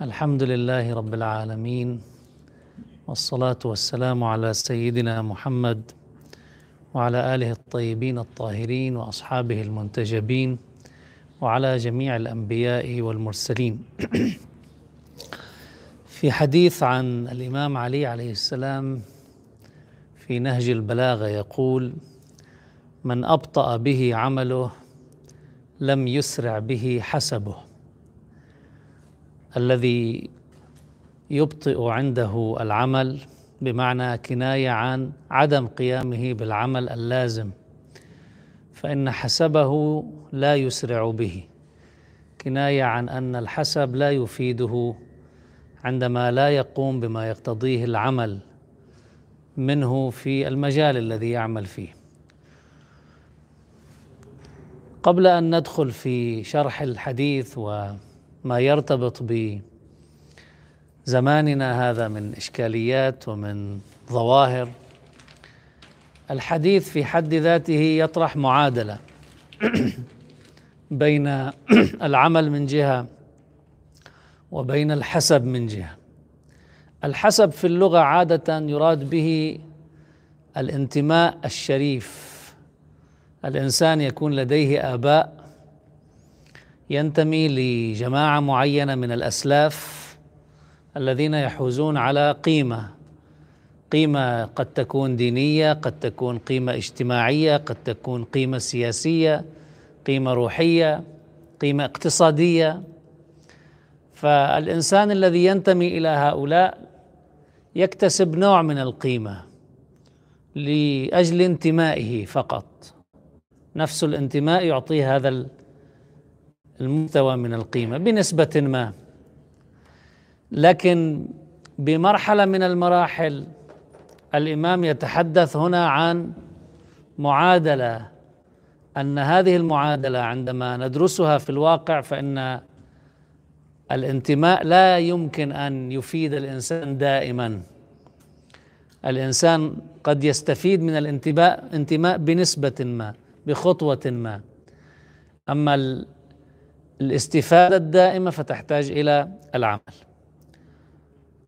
الحمد لله رب العالمين والصلاة والسلام على سيدنا محمد وعلى آله الطيبين الطاهرين وأصحابه المنتجبين وعلى جميع الأنبياء والمرسلين. في حديث عن الإمام علي عليه السلام في نهج البلاغة يقول من أبطأ به عمله لم يسرع به حسبه. الذي يبطئ عنده العمل بمعنى كناية عن عدم قيامه بالعمل اللازم فإن حسبه لا يسرع به. كناية عن أن الحسب لا يفيده عندما لا يقوم بما يقتضيه العمل منه في المجال الذي يعمل فيه. قبل أن ندخل في شرح الحديث وما يرتبط بزماننا هذا من إشكاليات ومن ظواهر. الحديث في حد ذاته يطرح معادلة بين العمل من جهة وبين الحسب من جهة. الحسب في اللغة عادة يراد به الانتماء الشريف. الإنسان يكون لديه آباء ينتمي لجماعة معينة من الأسلاف الذين يحوزون على قيمة. قيمة قد تكون دينية قد تكون قيمة اجتماعية قد تكون قيمة سياسية قيمة روحية قيمة اقتصادية. فالإنسان الذي ينتمي إلى هؤلاء يكتسب نوع من القيمة لأجل انتمائه فقط. نفس الانتماء يعطيه هذا المستوى من القيمة بنسبة ما. لكن بمرحلة من المراحل الإمام يتحدث هنا عن معادلة أن هذه المعادلة عندما ندرسها في الواقع فإن الانتماء لا يمكن أن يفيد الإنسان دائما. الإنسان قد يستفيد من الانتماء انتماء بنسبة ما بخطوة ما. أما الاستفادة الدائمة فتحتاج إلى العمل.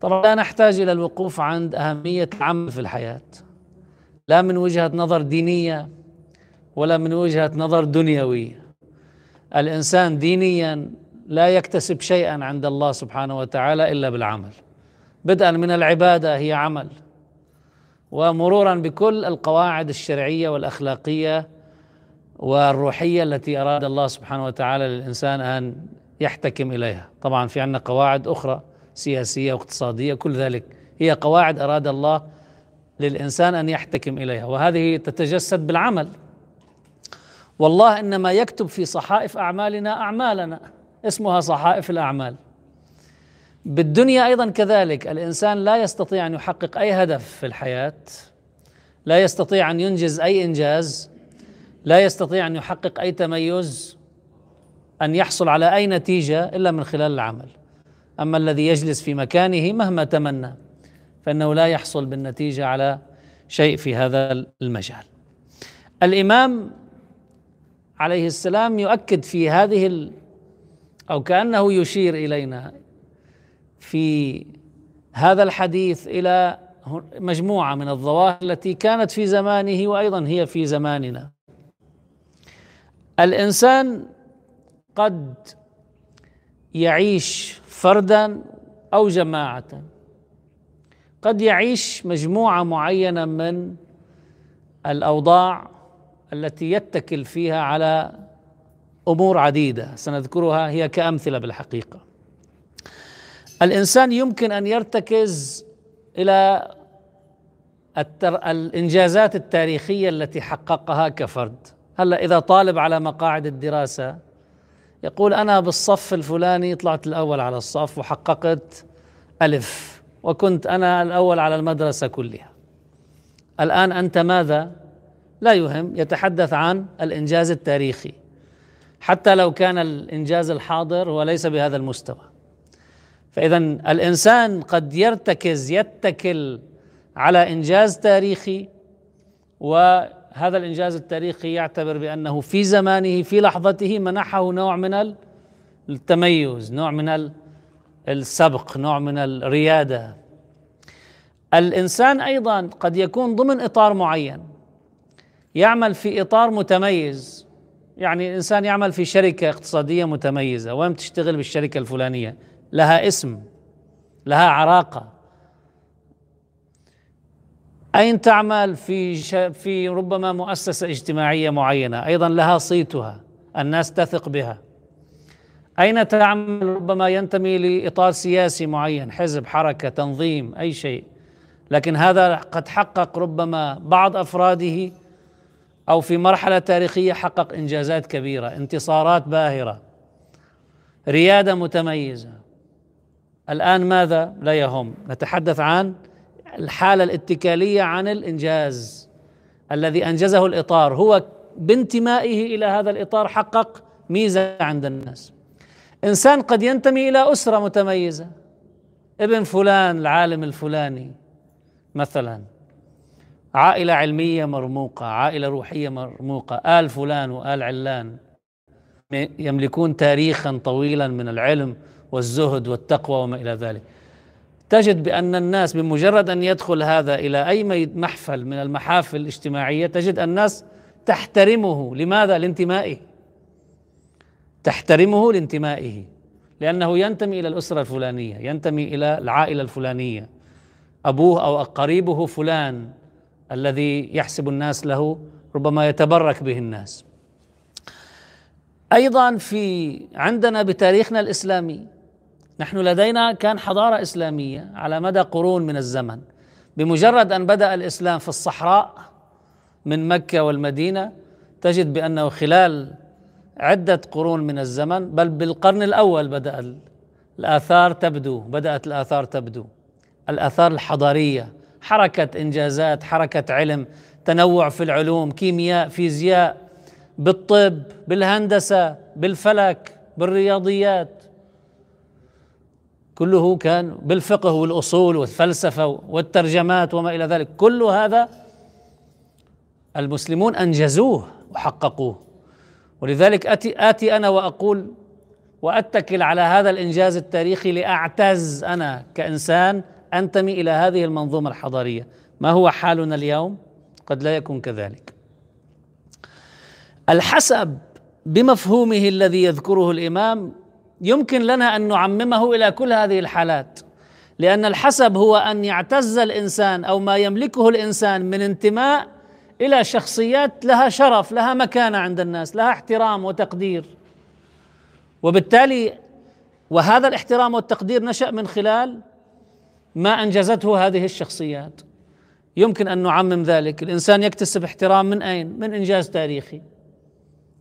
طبعا لا نحتاج إلى الوقوف عند أهمية العمل في الحياة. لا من وجهة نظر دينية ولا من وجهة نظر دنيوية. الإنسان دينيا لا يكتسب شيئا عند الله سبحانه وتعالى إلا بالعمل. بدءا من العبادة هي عمل. ومرورا بكل القواعد الشرعية والأخلاقية والروحية التي أراد الله سبحانه وتعالى للإنسان أن يحتكم إليها. طبعا في عندنا قواعد أخرى سياسية واقتصاديه كل ذلك. هي قواعد أراد الله للإنسان أن يحتكم إليها وهذه تتجسد بالعمل. والله إنما يكتب في صحائف أعمالنا أعمالنا اسمها صحائف الأعمال. بالدنيا أيضا كذلك الإنسان لا يستطيع أن يحقق أي هدف في الحياة لا يستطيع أن ينجز أي إنجاز لا يستطيع أن يحقق أي تميز أن يحصل على أي نتيجة إلا من خلال العمل. أما الذي يجلس في مكانه مهما تمنى فإنه لا يحصل بالنتيجة على شيء في هذا المجال. الإمام عليه السلام يؤكد في هذه أو كأنه يشير إلينا في هذا الحديث إلى مجموعة من الظواهر التي كانت في زمانه وأيضا هي في زماننا. الإنسان قد يعيش فردا أو جماعة. قد يعيش مجموعة معينة من الأوضاع التي يتكل فيها على أمور عديدة. سنذكرها هي كأمثلة بالحقيقة. الإنسان يمكن أن يرتكز إلى. الإنجازات التاريخية التي حققها كفرد. هلا إذا طالب على مقاعد الدراسة يقول أنا بالصف الفلاني طلعت الأول على الصف وحققت ألف وكنت أنا الأول على المدرسة كلها. الآن أنت ماذا؟ لا يهم يتحدث عن الإنجاز التاريخي. حتى لو كان الإنجاز الحاضر هو ليس بهذا المستوى. فاذا الإنسان قد يرتكز يتكل على إنجاز تاريخي وهذا الإنجاز التاريخي يعتبر بأنه في زمانه في لحظته منحه نوع من التميز نوع من السبق نوع من الريادة. الإنسان أيضا قد يكون ضمن إطار معين. يعمل في إطار متميز. يعني الانسان يعمل في شركة اقتصادية متميزة. وين تشتغل بالشركة الفلانية؟ لها اسم لها عراقة. أين تعمل في في ربما مؤسسة اجتماعية معينة؟ أيضا لها صيتها الناس تثق بها. أين تعمل ربما ينتمي لإطار سياسي معين حزب حركة تنظيم أي شيء؟ لكن هذا قد حقق ربما بعض أفراده أو في مرحلة تاريخية حقق إنجازات كبيرة انتصارات باهرة ريادة متميزة. الآن ماذا لا يهم؟ نتحدث عن الحالة الاتكالية عن الإنجاز الذي أنجزه الإطار. هو بانتمائه إلى هذا الإطار حقق ميزة عند الناس. إنسان قد ينتمي إلى أسرة متميزة. ابن فلان العالم الفلاني مثلا. عائلة علمية مرموقة عائلة روحية مرموقة. آل فلان وآل علان يملكون تاريخا طويلا من العلم والزهد والتقوى وما إلى ذلك. تجد بأن الناس بمجرد أن يدخل هذا إلى أي محفل من المحافل الاجتماعية تجد الناس تحترمه. لماذا؟ لانتمائه. تحترمه لانتمائه. لأنه ينتمي إلى الأسرة الفلانية ينتمي إلى العائلة الفلانية. أبوه أو قريبه فلان الذي يحسب الناس له ربما يتبرك به الناس. أيضا في عندنا بتاريخنا الإسلامي نحن لدينا كان حضارة إسلامية على مدى قرون من الزمن بمجرد أن بدأ الإسلام في الصحراء من مكة والمدينة تجد بأنه خلال عدة قرون من الزمن بل بالقرن الأول بدأ الآثار تبدو بدأت الآثار تبدو. الآثار الحضارية حركة إنجازات حركة علم تنوع في العلوم كيمياء فيزياء بالطب بالهندسة بالفلك بالرياضيات. كله كان بالفقه والأصول والفلسفة والترجمات وما إلى ذلك. كل هذا المسلمون أنجزوه وحققوه. ولذلك أتي آتي أنا وأقول وأتكل على هذا الإنجاز التاريخي لأعتز أنا كإنسان أنتمي إلى هذه المنظومة الحضارية. ما هو حالنا اليوم؟ قد لا يكون كذلك. الحسب بمفهومه الذي يذكره الإمام يمكن لنا أن نعممه إلى كل هذه الحالات لأن الحسب هو أن يعتز الإنسان أو ما يملكه الإنسان من انتماء إلى شخصيات لها شرف لها مكانة عند الناس لها احترام وتقدير. وبالتالي وهذا الاحترام والتقدير نشأ من خلال ما أنجزته هذه الشخصيات. يمكن أن نعمم ذلك. الإنسان يكتسب احترام من أين؟ من إنجاز تاريخي.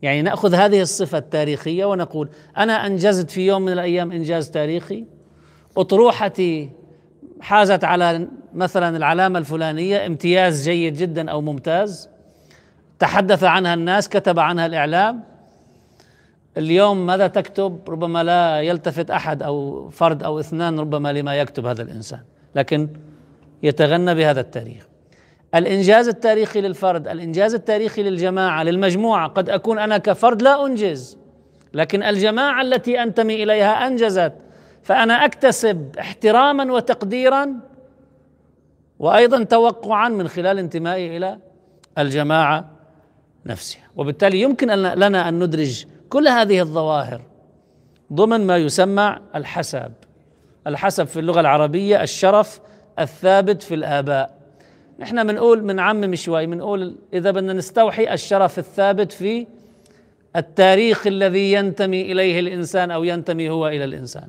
يعني نأخذ هذه الصفة التاريخية ونقول أنا أنجزت في يوم من الأيام إنجاز تاريخي. أطروحتي حازت على مثلا العلامة الفلانية امتياز جيد جدا أو ممتاز. تحدث عنها الناس كتب عنها الإعلام. اليوم ماذا تكتب؟ ربما لا يلتفت أحد أو فرد أو اثنان ربما لما يكتب هذا الإنسان لكن يتغنى بهذا التاريخ. الإنجاز التاريخي للفرد الإنجاز التاريخي للجماعة للمجموعة. قد أكون أنا كفرد لا أنجز لكن الجماعة التي أنتمي إليها أنجزت. فأنا أكتسب احتراما وتقديرا وأيضا توقعا من خلال انتمائي إلى الجماعة نفسها. وبالتالي يمكن لنا أن ندرج كل هذه الظواهر ضمن ما يسمى الحسب الحسب في اللغة العربية الشرف الثابت في الآباء. نحن بنقول بنعمم شوي بنقول إذا بدنا نستوحي الشرف الثابت في التاريخ الذي ينتمي إليه الإنسان أو ينتمي هو إلى الإنسان.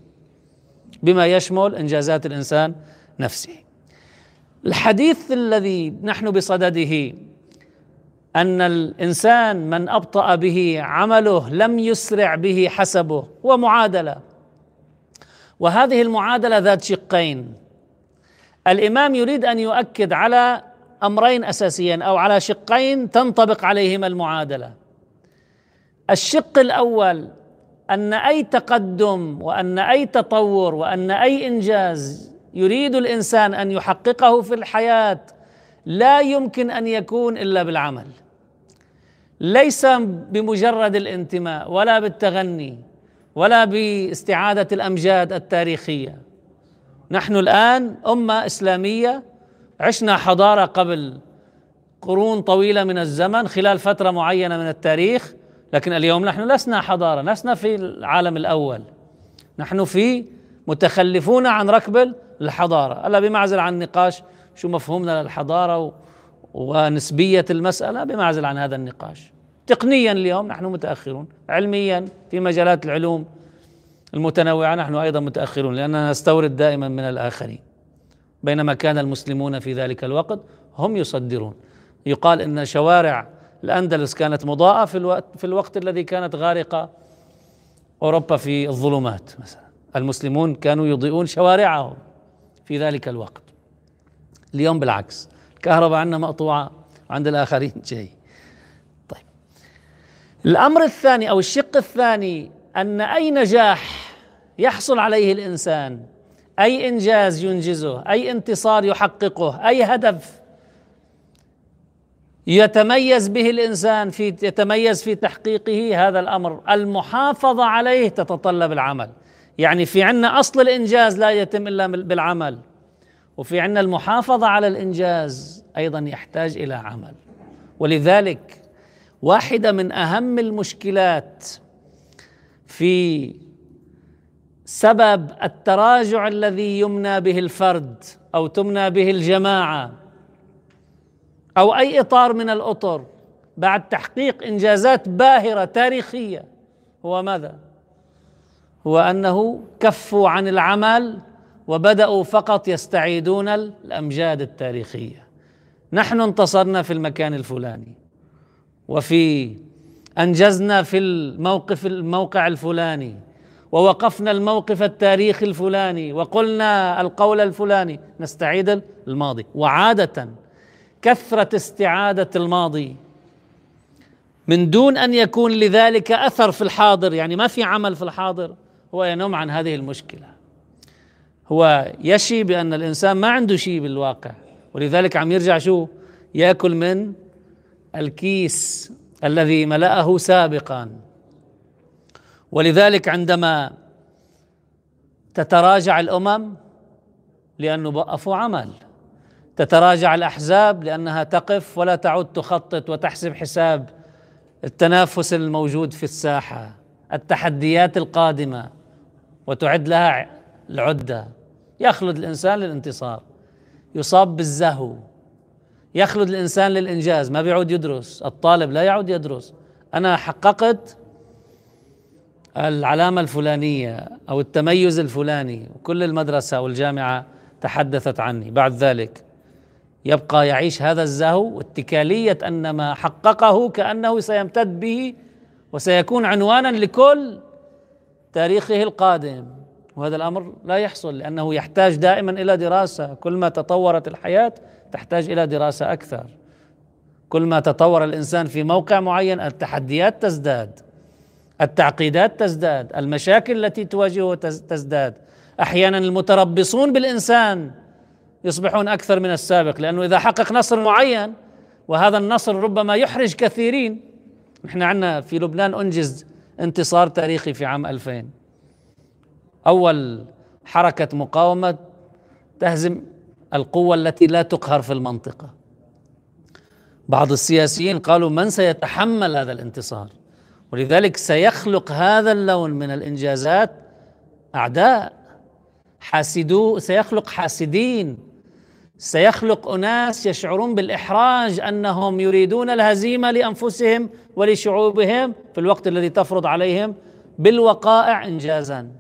بما يشمل إنجازات الإنسان نفسه. الحديث الذي نحن بصدده أن الإنسان من أبطأ به عمله لم يسرع به حسبه هو معادلة. وهذه المعادلة ذات شقين. الإمام يريد أن يؤكد على أمرين أساسيين أو على شقين تنطبق عليهما المعادلة. الشق الأول أن أي تقدم وأن أي تطور وأن أي إنجاز يريد الإنسان أن يحققه في الحياة لا يمكن أن يكون إلا بالعمل. ليس بمجرد الانتماء ولا بالتغني ولا باستعادة الأمجاد التاريخية. نحن الآن أمة إسلامية عشنا حضارة قبل قرون طويلة من الزمن خلال فترة معينة من التاريخ لكن اليوم نحن لسنا حضارة لسنا في العالم الأول. نحن في متخلفون عن ركب الحضارة. ألا بمعزل عن نقاش شو مفهومنا للحضارة ونسبية المسألة؟ بمعزل عن هذا النقاش. تقنيا اليوم نحن متأخرون علميا في مجالات العلوم. المتنوعة نحن أيضا متأخرون لأننا نستورد دائما من الآخرين. بينما كان المسلمون في ذلك الوقت هم يصدرون. يقال إن شوارع الأندلس كانت مضاءة في الوقت في الوقت الذي كانت غارقة أوروبا في الظلمات مثلا. المسلمون كانوا يضيئون شوارعهم في ذلك الوقت. اليوم بالعكس الكهرباء عندنا مقطوعة عند الآخرين شيء. طيب. الأمر الثاني أو الشق الثاني أن اي نجاح يحصل عليه الإنسان. أي إنجاز ينجزه أي انتصار يحققه أي هدف يتميز به الإنسان في يتميز في تحقيقه هذا الأمر. المحافظة عليه تتطلب العمل. يعني في عنا أصل الإنجاز لا يتم إلا بالعمل. وفي عنا المحافظة على الإنجاز أيضا يحتاج إلى عمل. ولذلك واحدة من أهم المشكلات في سبب التراجع الذي يمنى به الفرد أو تمنى به الجماعة أو أي إطار من الأطر بعد تحقيق إنجازات باهرة تاريخية هو ماذا؟ هو أنه كفوا عن العمل وبدأوا فقط يستعيدون الأمجاد التاريخية. نحن انتصرنا في المكان الفلاني وفي أنجزنا في الموقف الموقع الفلاني. ووقفنا الموقف التاريخي الفلاني وقلنا القول الفلاني. نستعيد الماضي. وعادة كثرة استعادة الماضي من دون أن يكون لذلك أثر في الحاضر. يعني ما في عمل في الحاضر هو ينم عن هذه المشكلة. هو يشي بأن الإنسان ما عنده شيء بالواقع. ولذلك عم يرجع شو؟ يأكل من الكيس الذي ملأه سابقا. ولذلك عندما تتراجع الأمم لأنه وقفوا عمل تتراجع الأحزاب لأنها تقف ولا تعود تخطط وتحسب حساب التنافس الموجود في الساحة التحديات القادمة وتعد لها العدة. يخلد الإنسان للانتصار يصاب بالزهو يخلد الإنسان للإنجاز. ما بيعود يدرس الطالب لا يعود يدرس. أنا حققت العلامة الفلانية أو التميز الفلاني وكل المدرسة والجامعة تحدثت عني. بعد ذلك يبقى يعيش هذا الزهو واتكاليه أن ما حققه كأنه سيمتد به وسيكون عنوانا لكل تاريخه القادم. وهذا الأمر لا يحصل لأنه يحتاج دائما إلى دراسة. كل ما تطورت الحياة تحتاج إلى دراسة أكثر. كل ما تطور الإنسان في موقع معين التحديات تزداد. التعقيدات تزداد المشاكل التي تواجهه تزداد. أحيانا المتربصون بالإنسان يصبحون أكثر من السابق لأنه إذا حقق نصر معين وهذا النصر ربما يحرج كثيرين. نحن عندنا في لبنان أنجز انتصار تاريخي في عام 2000 أول حركة مقاومة تهزم القوة التي لا تقهر في المنطقة. بعض السياسيين قالوا من سيتحمل هذا الانتصار؟ ولذلك سيخلق هذا اللون من الإنجازات أعداء حاسدو سيخلق حاسدين سيخلق أناس يشعرون بالإحراج أنهم يريدون الهزيمة لأنفسهم ولشعوبهم في الوقت الذي تفرض عليهم بالوقائع انجازا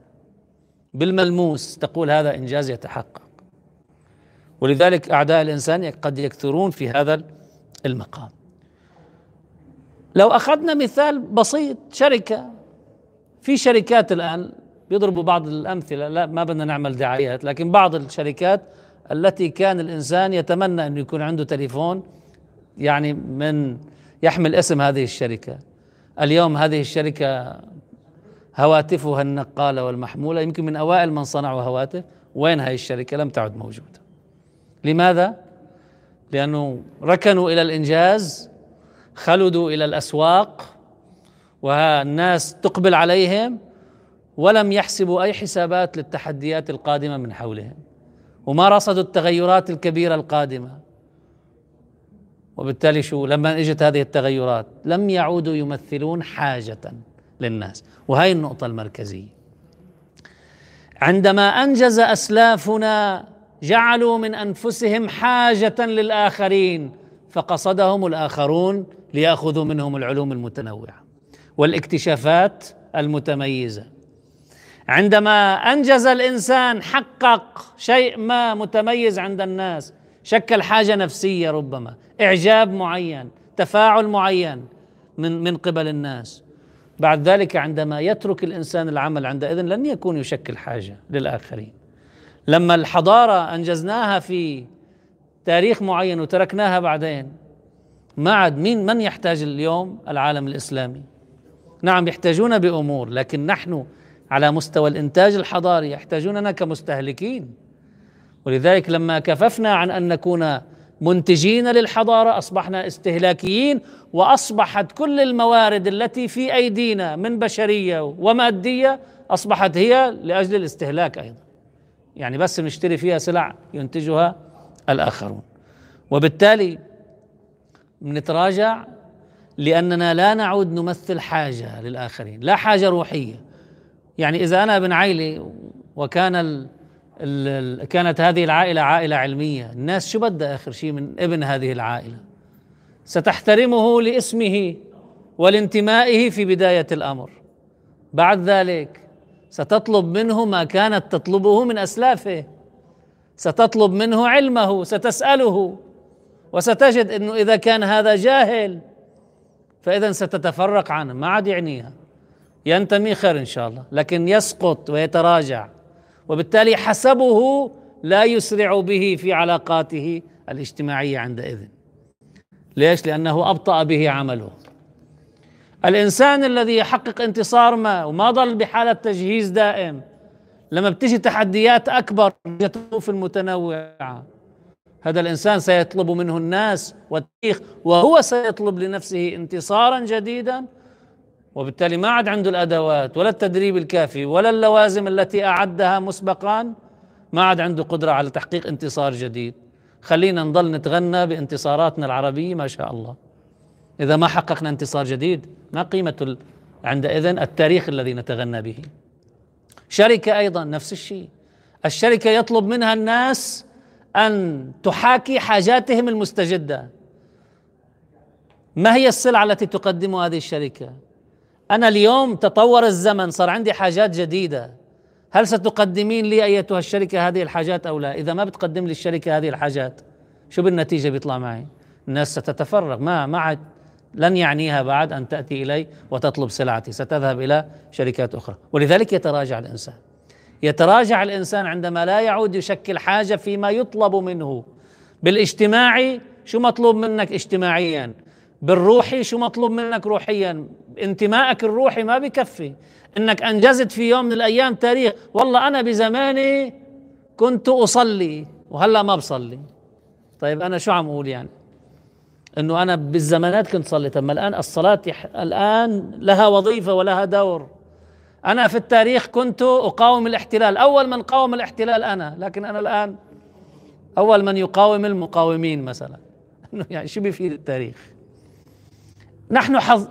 بالملموس تقول هذا إنجاز يتحقق. ولذلك أعداء الإنسان قد يكثرون في هذا المقام. لو أخذنا مثال بسيط شركة. في شركات الآن بيضربوا بعض الأمثلة لا ما بدنا نعمل دعايات لكن بعض الشركات التي كان الإنسان يتمنى انه يكون عنده تليفون يعني من يحمل اسم هذه الشركة. اليوم هذه الشركة هواتفها النقالة والمحمولة يمكن من أوائل من صنعوا هواتف. وين هذه الشركة؟ لم تعد موجودة. لماذا؟ لأنه ركنوا إلى الإنجاز خلدوا إلى الأسواق والناس تقبل عليهم ولم يحسبوا أي حسابات للتحديات القادمة من حولهم وما رصدوا التغيرات الكبيرة القادمة. وبالتالي شو؟ لما إجت هذه التغيرات لم يعودوا يمثلون حاجة للناس. وهي النقطة المركزية. عندما أنجز أسلافنا جعلوا من أنفسهم حاجة للآخرين فقصدهم الآخرون ليأخذوا منهم العلوم المتنوعة والاكتشافات المتميزة. عندما أنجز الإنسان حقق شيء ما متميز عند الناس شكل حاجة نفسية ربما إعجاب معين تفاعل معين من من قبل الناس. بعد ذلك عندما يترك الإنسان العمل عندئذ لن يكون يشكل حاجة للآخرين. لما الحضارة أنجزناها في تاريخ معين وتركناها بعدين ما عاد مين من يحتاج اليوم العالم الإسلامي؟ نعم يحتاجون بأمور لكن نحن على مستوى الإنتاج الحضاري يحتاجوننا كمستهلكين. ولذلك لما كففنا عن أن نكون منتجين للحضارة أصبحنا استهلاكيين وأصبحت كل الموارد التي في أيدينا من بشرية ومادية أصبحت هي لأجل الاستهلاك أيضا. يعني بس نشتري فيها سلع ينتجها الآخرون. وبالتالي نتراجع لأننا لا نعود نمثل حاجة للآخرين لا حاجة روحية. يعني إذا أنا ابن عيلي وكان ال ال كانت هذه العائلة عائلة علمية الناس شو بدها آخر شيء من ابن هذه العائلة؟ ستحترمه لاسمه ولانتمائه في بداية الأمر. بعد ذلك ستطلب منه ما كانت تطلبه من أسلافه. ستطلب منه علمه ستسأله. وستجد إنه إذا كان هذا جاهل فاذا ستتفرق عنه ما عاد يعنيها. ينتمي خير إن شاء الله لكن يسقط ويتراجع وبالتالي حسبه لا يسرع به في علاقاته الاجتماعية عندئذ. ليش؟ لأنه أبطأ به عمله. الإنسان الذي يحقق انتصار ما وما ضل بحالة تجهيز دائم لما بتجي تحديات أكبر الظروف المتنوعة. هذا الإنسان سيطلب منه الناس والتاريخ وهو سيطلب لنفسه انتصارا جديدا وبالتالي ما عاد عنده الأدوات ولا التدريب الكافي ولا اللوازم التي أعدها مسبقا ما عاد عنده قدرة على تحقيق انتصار جديد. خلينا نضل نتغنى بانتصاراتنا العربية ما شاء الله. إذا ما حققنا انتصار جديد ما قيمة عندئذ التاريخ الذي نتغنى به. شركة أيضا نفس الشيء. الشركة يطلب منها الناس أن تحاكي حاجاتهم المستجدة. ما هي السلعه التي تقدمها هذه الشركة؟ أنا اليوم تطور الزمن صار عندي حاجات جديدة. هل ستقدمين لي أيتها الشركة هذه الحاجات أو لا؟ إذا ما بتقدم لي الشركة هذه الحاجات شو بالنتيجة بيطلع معي؟ الناس ستتفرغ. ما ما عاد لن يعنيها بعد أن تأتي إلي وتطلب سلعتي. ستذهب إلى شركات أخرى. ولذلك يتراجع الإنسان. يتراجع الإنسان عندما لا يعود يشكل حاجة فيما يطلب منه. بالاجتماعي شو مطلوب منك اجتماعيا؟ بالروحي شو مطلوب منك روحيا؟ انتمائك الروحي ما بكفي. إنك أنجزت في يوم من الأيام تاريخ والله أنا بزماني كنت أصلي وهلأ ما بصلي. طيب أنا شو عم أقول يعني؟ إنه أنا بالزمانات كنت صليت أما الآن الصلاة الآن لها وظيفة ولها دور. أنا في التاريخ كنت أقاوم الاحتلال أول من قاوم الاحتلال أنا لكن أنا الآن أول من يقاوم المقاومين مثلا. يعني شو بيفيد التاريخ؟ نحن حظ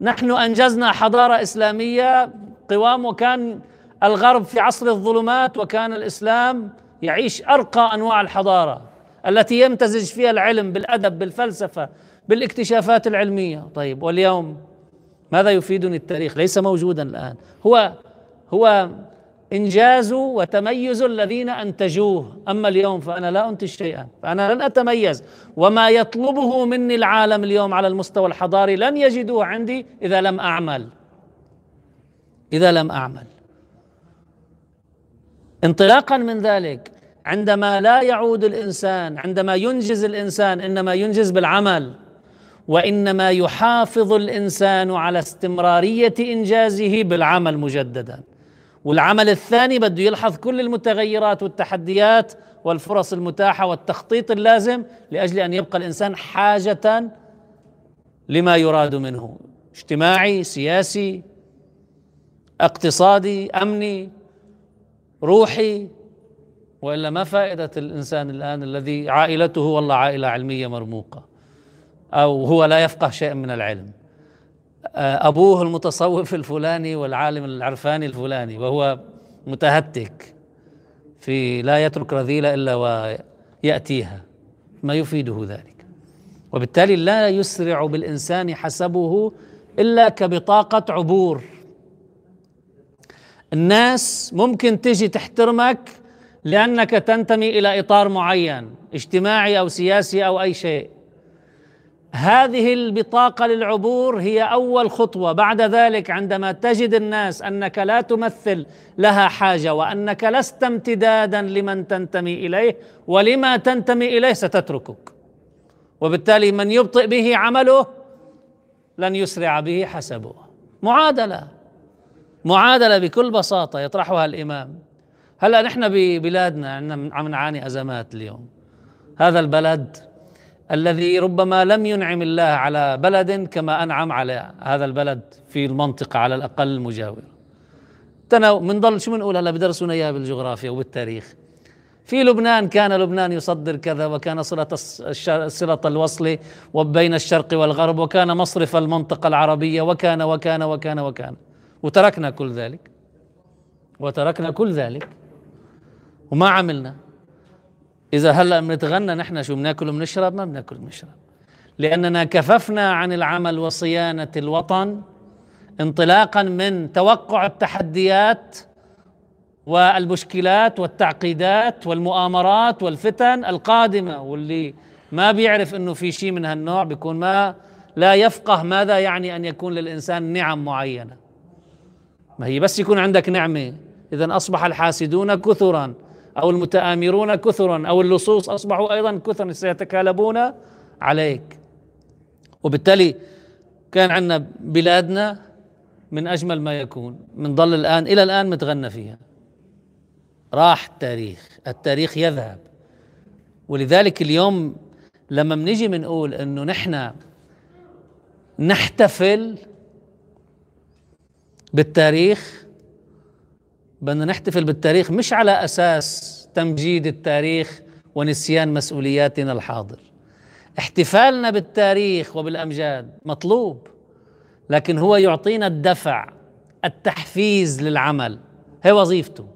نحن أنجزنا حضارة إسلامية قوام وكان الغرب في عصر الظلمات وكان الإسلام يعيش أرقى أنواع الحضارة التي يمتزج فيها العلم بالأدب بالفلسفة بالاكتشافات العلمية. طيب واليوم ماذا يفيدني التاريخ؟ ليس موجودا الآن. هو هو إنجاز وتميز الذين أنتجوه. أما اليوم فأنا لا أنتج شيئا فأنا لن أتميز. وما يطلبه مني العالم اليوم على المستوى الحضاري لن يجدوه عندي إذا لم أعمل. إذا لم أعمل. انطلاقا من ذلك عندما لا يعود الإنسان عندما ينجز الإنسان إنما ينجز بالعمل. وإنما يحافظ الإنسان على استمرارية إنجازه بالعمل مجددا. والعمل الثاني بده يلحظ كل المتغيرات والتحديات والفرص المتاحة والتخطيط اللازم لأجل أن يبقى الإنسان حاجة لما يراد منه اجتماعي سياسي اقتصادي أمني روحي وإلا ما فائدة الإنسان الآن الذي عائلته والله عائلة علمية مرموقة؟ أو هو لا يفقه شيئا من العلم. أبوه المتصوف الفلاني والعالم العرفاني الفلاني وهو متهتك في لا يترك رذيلة إلا ويأتيها. ما يفيده ذلك. وبالتالي لا يسرع بالإنسان حسبه إلا كبطاقة عبور. الناس ممكن تجي تحترمك لأنك تنتمي إلى إطار معين اجتماعي أو سياسي أو أي شيء. هذه البطاقة للعبور هي أول خطوة. بعد ذلك عندما تجد الناس أنك لا تمثل لها حاجة وأنك لست امتدادا لمن تنتمي إليه ولما تنتمي إليه ستتركك. وبالتالي من يبطئ به عمله لن يسرع به حسبه. معادلة. معادلة بكل بساطة يطرحها الإمام. هلأ نحن ببلادنا عم نعاني أزمات اليوم. هذا البلد الذي ربما لم ينعم الله على بلد كما أنعم على هذا البلد في المنطقة على الأقل المجاوره من ضل شو بنقول هلا؟ بدرسونا إياها بالجغرافيا وبالتاريخ. في لبنان كان لبنان يصدر كذا وكان صلة صلة الوصل وبين الشرق والغرب وكان مصرف المنطقة العربية وكان وكان وكان وكان. وتركنا كل ذلك. وتركنا كل ذلك. وما عملنا. إذا هلأ بنتغنى نحن شو بناكل وبنشرب؟ ما بناكل وبنشرب. لأننا كففنا عن العمل وصيانة الوطن انطلاقا من توقع التحديات والمشكلات والتعقيدات والمؤامرات والفتن القادمة واللي ما بيعرف إنه في شيء من هالنوع بيكون ما لا يفقه ماذا يعني أن يكون للإنسان نعم معينة. ما هي بس يكون عندك نعمة اذا أصبح الحاسدون كثرا. أو المتآمرون كثرا أو اللصوص أصبحوا أيضا كثرا سيتكالبون عليك. وبالتالي كان عندنا بلادنا من أجمل ما يكون ضل الآن إلى الآن متغنى فيها. راح التاريخ التاريخ يذهب. ولذلك اليوم لما بنيجي بنقول إنه نحن نحتفل بالتاريخ بدنا نحتفل بالتاريخ مش على أساس تمجيد التاريخ ونسيان مسؤولياتنا الحاضر. احتفالنا بالتاريخ وبالأمجاد مطلوب لكن هو يعطينا الدفع التحفيز للعمل. هي وظيفته.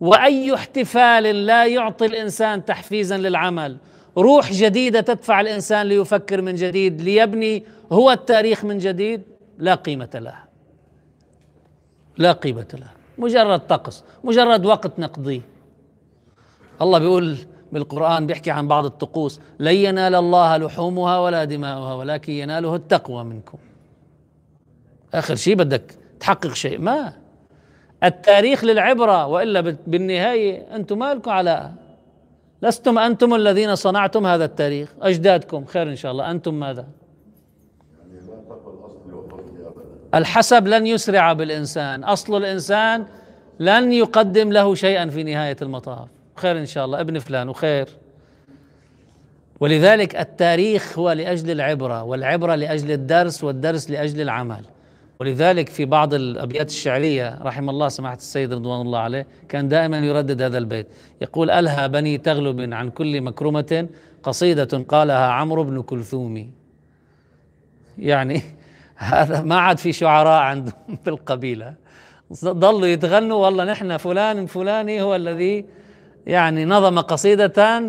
وأي احتفال لا يعطي الإنسان تحفيزا للعمل. روح جديدة تدفع الإنسان ليفكر من جديد ليبني هو التاريخ من جديد لا قيمة له لا قيمة له مجرد طقس مجرد وقت نقضيه الله بيقول بالقرآن بيحكي عن بعض الطقوس لن ينال الله لحومها ولا دماؤها ولكن يناله التقوى منكم. آخر شيء بدك تحقق شيء. ما. التاريخ للعبرة وإلا بالنهاية أنتم ما لكم علاقة لستم أنتم الذين صنعتم هذا التاريخ. أجدادكم خير إن شاء الله. أنتم ماذا؟ الحسب لن يسرع بالإنسان. أصل الإنسان لن يقدم له شيئا في نهاية المطاف. خير إن شاء الله. ابن فلان وخير. ولذلك التاريخ هو لأجل العبرة والعبرة لأجل الدرس والدرس لأجل العمل. ولذلك في بعض الأبيات الشعرية رحم الله سماحة السيد رضوان الله عليه كان دائما يردد هذا البيت. يقول ألهى بني تغلب عن كل مكرمة قصيدة قالها عمرو بن كلثوم. يعني هذا ما عاد في شعراء عندهم في القبيلة ضلوا يتغنوا والله نحن فلان فلاني هو الذي يعني نظم قصيدة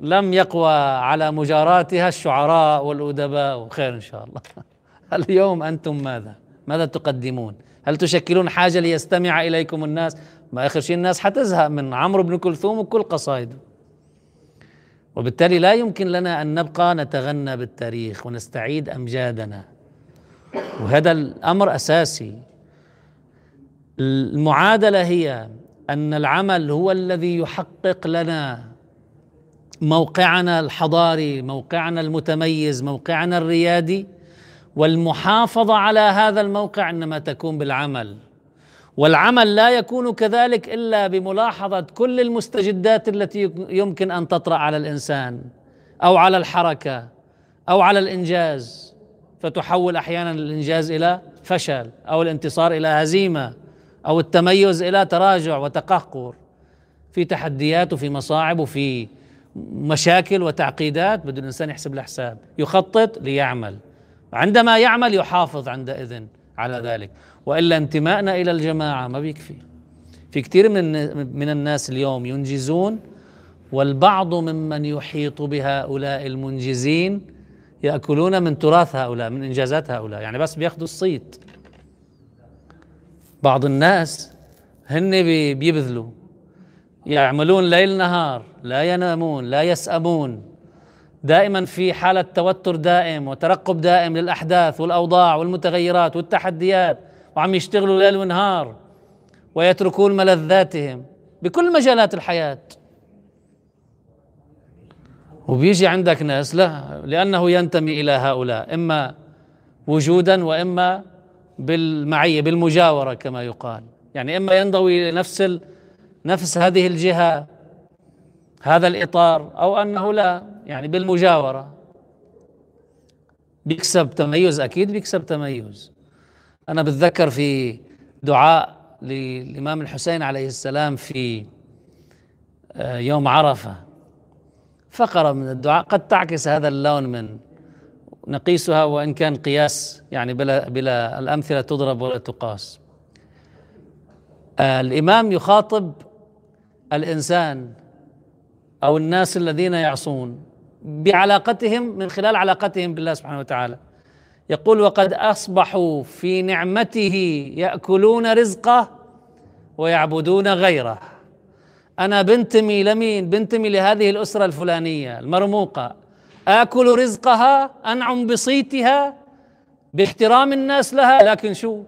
لم يقوى على مجاراتها الشعراء والأدباء وخير إن شاء الله. اليوم أنتم ماذا؟ ماذا تقدمون؟ هل تشكلون حاجة ليستمع إليكم الناس؟ ما آخر شيء الناس حتزهق من عمرو بن كلثوم وكل قصائده. وبالتالي لا يمكن لنا أن نبقى نتغنى بالتاريخ ونستعيد أمجادنا. وهذا الأمر أساسي. المعادلة هي أن العمل هو الذي يحقق لنا موقعنا الحضاري موقعنا المتميز موقعنا الريادي. والمحافظة على هذا الموقع إنما تكون بالعمل. والعمل لا يكون كذلك إلا بملاحظة كل المستجدات التي يمكن أن تطرأ على الإنسان أو على الحركة أو على الإنجاز. فتحول أحيانا الإنجاز إلى فشل أو الانتصار إلى هزيمة أو التميز إلى تراجع وتقهقر. في تحديات وفي مصاعب وفي مشاكل وتعقيدات بده الإنسان يحسب الحساب. يخطط ليعمل. عندما يعمل يحافظ عندئذ على ذلك. وإلا انتمائنا إلى الجماعة ما بيكفي. في كثير من من الناس اليوم ينجزون والبعض ممن يحيط بهؤلاء المنجزين يأكلون من تراث هؤلاء من إنجازات هؤلاء. يعني بس بياخذوا الصيت بعض الناس هن بيبذلوا. يعملون ليل نهار لا ينامون لا يسأمون. دائما في حالة توتر دائم وترقب دائم للأحداث والأوضاع والمتغيرات والتحديات وعم يشتغلوا ليل ونهار ويتركون ملذاتهم بكل مجالات الحياة. وبيجي عندك ناس لا لأنه ينتمي إلى هؤلاء إما وجودا وإما بالمعية بالمجاورة كما يقال. يعني إما ينضوي لنفس نفس هذه الجهة هذا الإطار أو أنه لا يعني بالمجاورة. بيكسب تميز أكيد بيكسب تميز. أنا بتذكر في دعاء للإمام الحسين عليه السلام في آه، يوم عرفة. فقرة من الدعاء. قد تعكس هذا اللون من نقيسها وإن كان قياس يعني بلا, بلا الأمثلة تضرب ولا تقاس. آه، الإمام يخاطب الإنسان أو الناس الذين يعصون بعلاقتهم من خلال علاقتهم بالله سبحانه وتعالى. يقول وقد أصبحوا في نعمته يأكلون رزقه ويعبدون غيره. أنا بنتمي لمين؟ بنتمي لهذه الأسرة الفلانية المرموقة. آكل رزقها أنعم بصيتها باحترام الناس لها لكن شو؟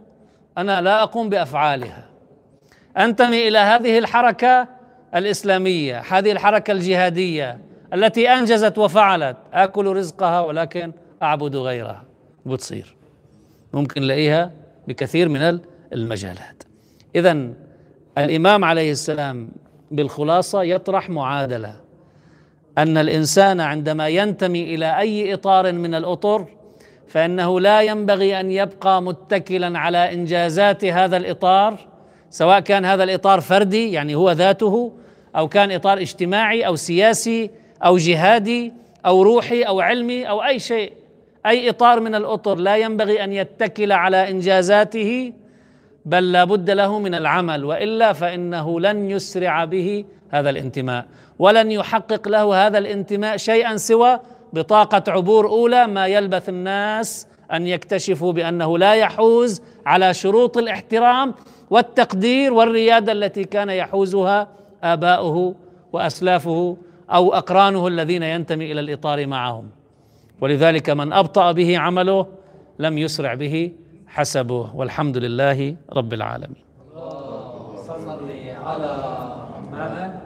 أنا لا أقوم بأفعالها. أنتمي إلى هذه الحركة الإسلامية هذه الحركة الجهادية التي أنجزت وفعلت. آكل رزقها ولكن أعبد غيرها. بتصير. ممكن نلاقيها بكثير من المجالات. اذا الإمام عليه السلام بالخلاصة يطرح معادلة. أن الإنسان عندما ينتمي إلى أي إطار من الأطر فإنه لا ينبغي أن يبقى متكلا على إنجازات هذا الإطار سواء كان هذا الإطار فردي يعني هو ذاته أو كان إطار اجتماعي أو سياسي أو جهادي أو روحي أو علمي أو أي شيء. أي إطار من الأطر لا ينبغي أن يتكل على إنجازاته بل لا بد له من العمل وإلا فإنه لن يسرع به هذا الانتماء ولن يحقق له هذا الانتماء شيئا سوى بطاقة عبور أولى ما يلبث الناس أن يكتشفوا بأنه لا يحوز على شروط الاحترام والتقدير والريادة التي كان يحوزها آباؤه وأسلافه أو أقرانه الذين ينتمي إلى الإطار معهم. ولذلك من أبطأ به عمله لم يسرع به حسبه والحمد لله رب العالمين. صل على محمد